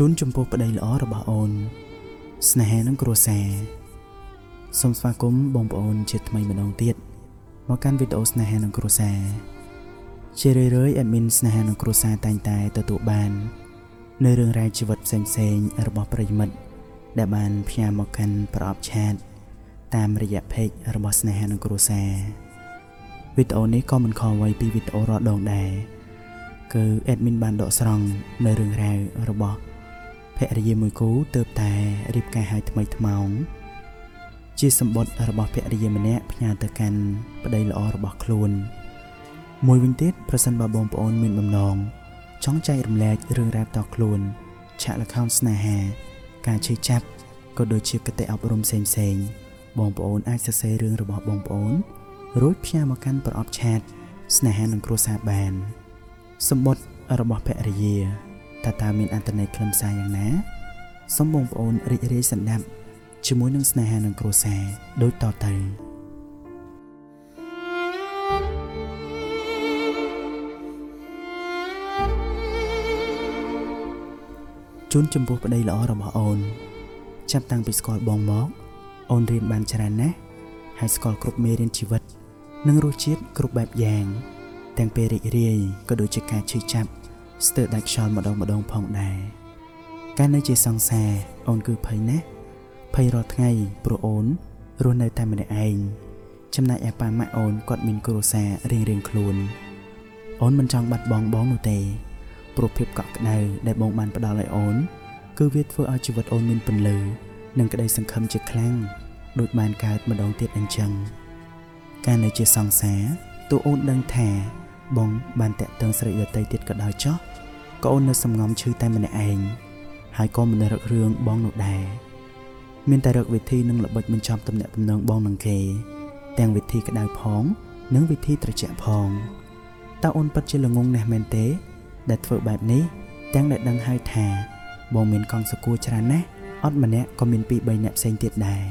ជូនចំពោះប្តីល្អរបស់អូន ស្នេហានិងគ្រួសារសូមស្វាគមន៍បងប្អូនជាថ្មីម្ដងទៀតមកកាន់វីដេអូស្នេហានិងគ្រួសារជារឿយៗ admin ស្នេហានិងគ្រួសារតែងតែទទួលបាននៅរឿងរ៉ាវជីវិតផ្សេងៗរបស់ប្រិយមិត្តដែលបានផ្ញើមកកាន់ប្រអប់ឆាត តាមរយៈ page របស់ស្នេហានិងគ្រួសារវីដេអូនេះក៏មិនខុសអ្វីពីវីដេអូរាល់ដងដែរគឺ admin បានដកស្រង់នៅរឿងរ៉ាវរបស់ ភរិយាមួយគូទើបតែរៀបការឲ្យថ្មីថ្មោងជាសម្បត្តិរបស់ភរិយាម្នាក់ផ្ញើទៅកាន់ប្តីល្អរបស់ខ្លួន មួយវិញទៀតប្រសិនបើបងប្អូនមានបំណងចង់ចែករំលែករឿងរ៉ាវតខ្លួនឆាកល្ខោនស្នេហា ការឈឺចាប់ក៏ដូចជាគតិអប់រំផ្សេងផ្សេងបងប្អូនអាចសរសេររឿងរបស់បងប្អូនរួចផ្ញើមកកាន់ប្រអប់ឆាតស្នេហានឹងគ្រួសារបាន សម្បត្តិរបស់ភរិយា តើតើមានអត្ថន័យខ្លឹមសារយ៉ាងណាសូមបងប្អូនរីករាយសន្តាប់ជាមួយនឹងស្នេហានឹងគ្រួសារដូចតទៅជូនចំពោះប្តីល្អរបស់អូន ចាប់តាំងពីស្គាល់បងមកអូនរៀនបានច្រើនណាស់ហើយស្គាល់គ្រប់មេរៀនជីវិត និងរសជាតិគ្រប់បែបយ៉ាង ទាំងពេលរីករាយក៏ដូចជាការឈឺចាប់ ស្ទើរដាច់ខ្យល់ម្ដងម្ដងផងដែរកាលនៅជាសង្សារអូនគឺភ័យណាស់ភ័យរាល់ថ្ងៃព្រោះអូនរស់នៅតែម្នាក់ឯងចំណែកឯប៉ាម៉ាក់អូនគាត់មានគ្រួសាររៀងរៀងខ្លួនអូនមិនចង់បាត់បង់បងនោះទេព្រោះភាពកក់ក្ដៅដែលបងបានផ្ដល់ឲ្យអូន គឺវាធ្វើឲ្យជីវិតអូនមានពន្លឺនិងក្តីសង្ឃឹមជាខ្លាំងដូចបានកើតម្ដងទៀតអញ្ចឹងកាលនៅជាសង្សារតួអូនដឹងថា បងបានតាក់ទងស្រីដតីទៀតក៏ដោយចោះក៏អូននៅសំងំឈឺតែម្នាក់ឯងហើយក៏មិនរឹករឿងបងនោះដែរមានតែរកវិធីនឹងល្បិចបញ្ចប់ទំនាក់ទំនងបងនឹងគេ ទាំងវិធីក្តៅផង និងវិធីត្រជាក់ផងតើអូនពិតជាល្ងងណាស់មែនទេ ដែលធ្វើបែបនេះទាំងដែលដឹងហើយថា បងមានកង់សកួរច្រើនណាស់អត់ម្នាក់ក៏មានពីរ3នាក់ផ្សេងទៀតដែរ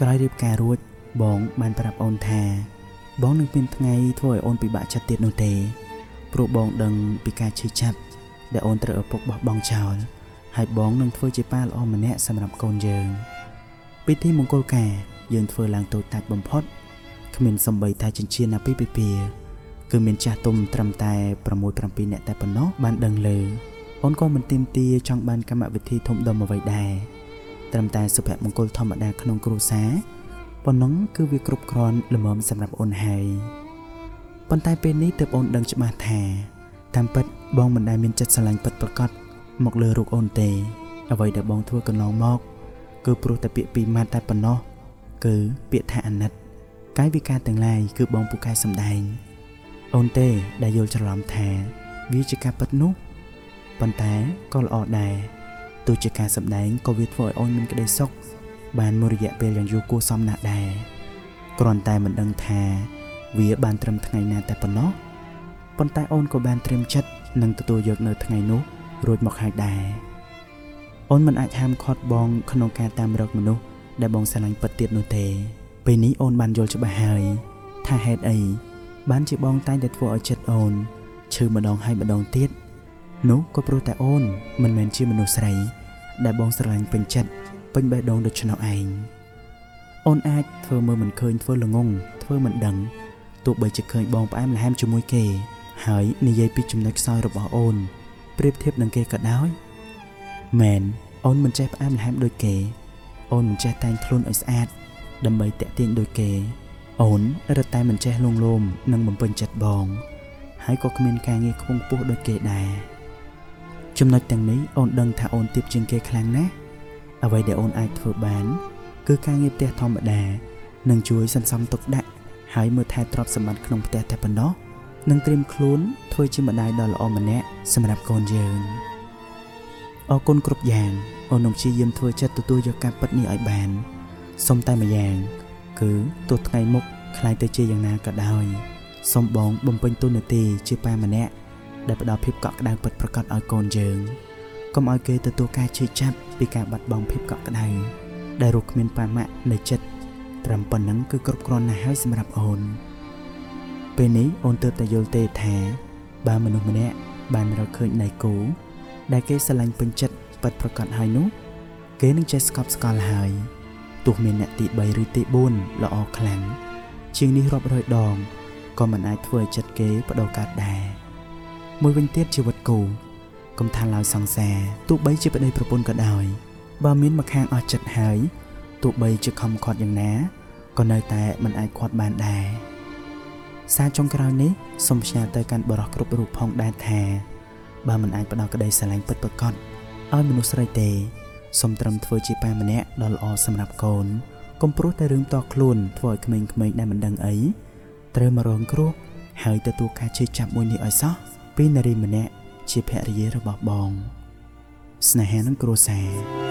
ក្រោយរៀបការរួចបងបានប្រាប់អូនថា បងនឹងមានថ្ងៃធ្វើឲ្យអូនពិបាកចិត្តទៀតនោះទេព្រោះបងដឹងពីការឈឺចាប់ដែលអូនត្រូវឪពុកបោះបង់ចោលហើយបងនឹងធ្វើជាប៉ាល្អម្នាក់សម្រាប់កូនយើងពិធីមង្គលការយើងធ្វើឡើងតូចតាចបំផុតគ្មានសំបីតែចិញ្ចៀនអាពីពីពីគឺមានចាស់ទុំត្រឹមតែ6 7នាក់តែប៉ុណ្ណោះបានដឹងលើអូនក៏មិនទីមទាចង់បានកម្មវិធីធំដុំអ្វីដែរត្រឹមតែសុភមង្គលធម្មតាក្នុងគ្រួសារ ប៉ុណ្ណឹងគឺវាគ្រប់គ្រាន់ល្មមសម្រាប់អូនហើយប៉ុន្តែពេលនេះទើបអូនដឹងច្បាស់ថាតាមពិតបងមិនដែលមានចិត្តស្រឡាញ់ពិតប្រាកដមកលើរូបអូនទេ អ្វីដែលបងធ្វើកន្លងមកគឺព្រោះតែពាក្យពីរម៉ាត់តែប៉ុណ្ណោះគឺពាក្យថាអាណិត កាយវិការទាំងឡាយគឺបងពូកែសំដែង អូនទេដែលយល់ច្រឡំថា វាជាការពិតនោះប៉ុន្តែក៏ល្អដែរទោះជាការសម្ដែងក៏វាធ្វើឲ្យអូនមានក្តីសុខ បានមួយរយៈពេលយ៉ាងយូរគួរសមណាស់ដែរគ្រាន់តែមិនដឹងថា វាបានត្រឹមថ្ងៃណាតែប៉ុណ្ណោះប៉ុន្តែអូនក៏បានត្រៀមចិត្តនឹងទទួលយកនៅថ្ងៃនោះរួចមកហើយដែរអូនមិនអាចហាមឃាត់បងក្នុងការតាមរកមនុស្សដែលបងស្រឡាញ់ពិតទៀតនោះទេ ពេលនេះអូនបានយល់ច្បាស់ហើយ ថាហេតុអីបានជាបងតែងតែធ្វើឲ្យចិត្តអូនឈឺម្ដងហើយម្ដងទៀត នោះក៏ព្រោះតែអូនមិនមែនជាមនុស្សស្រី ដែលបងស្រឡាញ់ពេញចិត្ត ពេញបេះដូងដូច្នោះឯងអូនអាចធ្វើមើលមិនឃើញធ្វើល្ងងធ្វើមិនដឹងទោះបីជាឃើញបងផ្អែមល្ហែមជាមួយគេ ហើយនិយាយពីចំណុចខ្សោយរបស់អូនប្រៀបធៀបនឹងគេក៏ដោយមែនអូនមិនចេះផ្អែមល្ហែមដូចគេ អូនមិនចេះតែងខ្លួនឲ្យស្អាត ដើម្បីតាក់ទាញដូចគេ អូនរត់តែមិនចេះលងលោមនិងបំពេញចិត្តបង ហើយក៏គ្មានការងារខ្ពង់ខ្ពស់ដូចគេដែរចំណុចទាំងនេះអូនដឹងថាអូនទៀបជាងគេខ្លាំងណាស់ អ្វីដែលអូនអាចធ្វើបាន គឺការងារផ្ទះធម្មតានឹងជួយសន្សំទុកដាក់ហើយមើលថែទ្រព្យសម្បត្តិក្នុងផ្ទះតែប៉ុណ្ណោះនឹងត្រៀមខ្លួនធ្វើជាម្ដាយដ៏ល្អម្នាក់សម្រាប់កូនយើងអរគុណគ្រប់យ៉ាងអូននឹងព្យាយាមធ្វើចិត្តទទួលយកការពិតនេះឲ្យបានសុំតែម្យ៉ាង គឺទោះថ្ងៃមុខខ្លាយទៅជាយ៉ាងណាក៏ដោយសូមបងបំពេញទូនាទីជាប៉ាម្នាក់ដែលផ្ដល់ភាពកក់ក្ដៅពិតប្រាកដឲ្យកូនយើង កុំឲ្យគេទទួលការឈឺចាប់ពីការបាត់បង់ភាពកក់ក្ដៅដែលរស់គ្មានប៉ាម៉ាក់នៅចិត្តត្រឹមប៉ុណ្ណឹងគឺគ្រប់គ្រាន់ណាស់ហើយសម្រាប់អូនពេលនេះអូនទើបតែយល់ទេថា បើមនុស្សម្នាក់បានរកឃើញដៃគូដែលគេស្រឡាញ់ពេញចិត្តពិតប្រកបហើយនោះ គេនឹងចេះស្កប់ស្កល់ហើយទោះមានអ្នកទី3ឬទី4ល្អខ្លាំងជាងនេះរាប់រយដងក៏មិនអាចធ្វើឲ្យចិត្តគេបដូរកើតដែរមួយវិញទៀតជីវិតគូ កុំថាឡើយសង្សារទោះបីជាប្តីប្រពន្ធក៏ដោយបើមានម្ខាងអស់ចិត្តហើយទោះបីជាខំខាត់យ៉ាងណាក៏នៅតែមិនអាចខាត់បានដែរសារចុងក្រោយនេះសូមផ្ញើទៅកាន់បរិះគ្រប់រូបផងដែរថាបើមិនអាចផ្ដល់ក្តីស្រឡាញ់ពិតប្រាកដឲ្យមនុស្សស្រីទេសូមត្រឹមធ្វើជាប៉ាម្នាក់ដ៏ល្អសម្រាប់កូនកុំព្រោះតែរឿងតខ្លួនធ្វើឲ្យក្មេងៗដែលមិនដឹងអីត្រូវមករងគ្រោះហើយទទួលការជឿចាប់មួយនេះឲ្យសោះពីនារីម្នាក់ ជាភរិយារបស់បង ស្នេហានឹងគ្រួសារ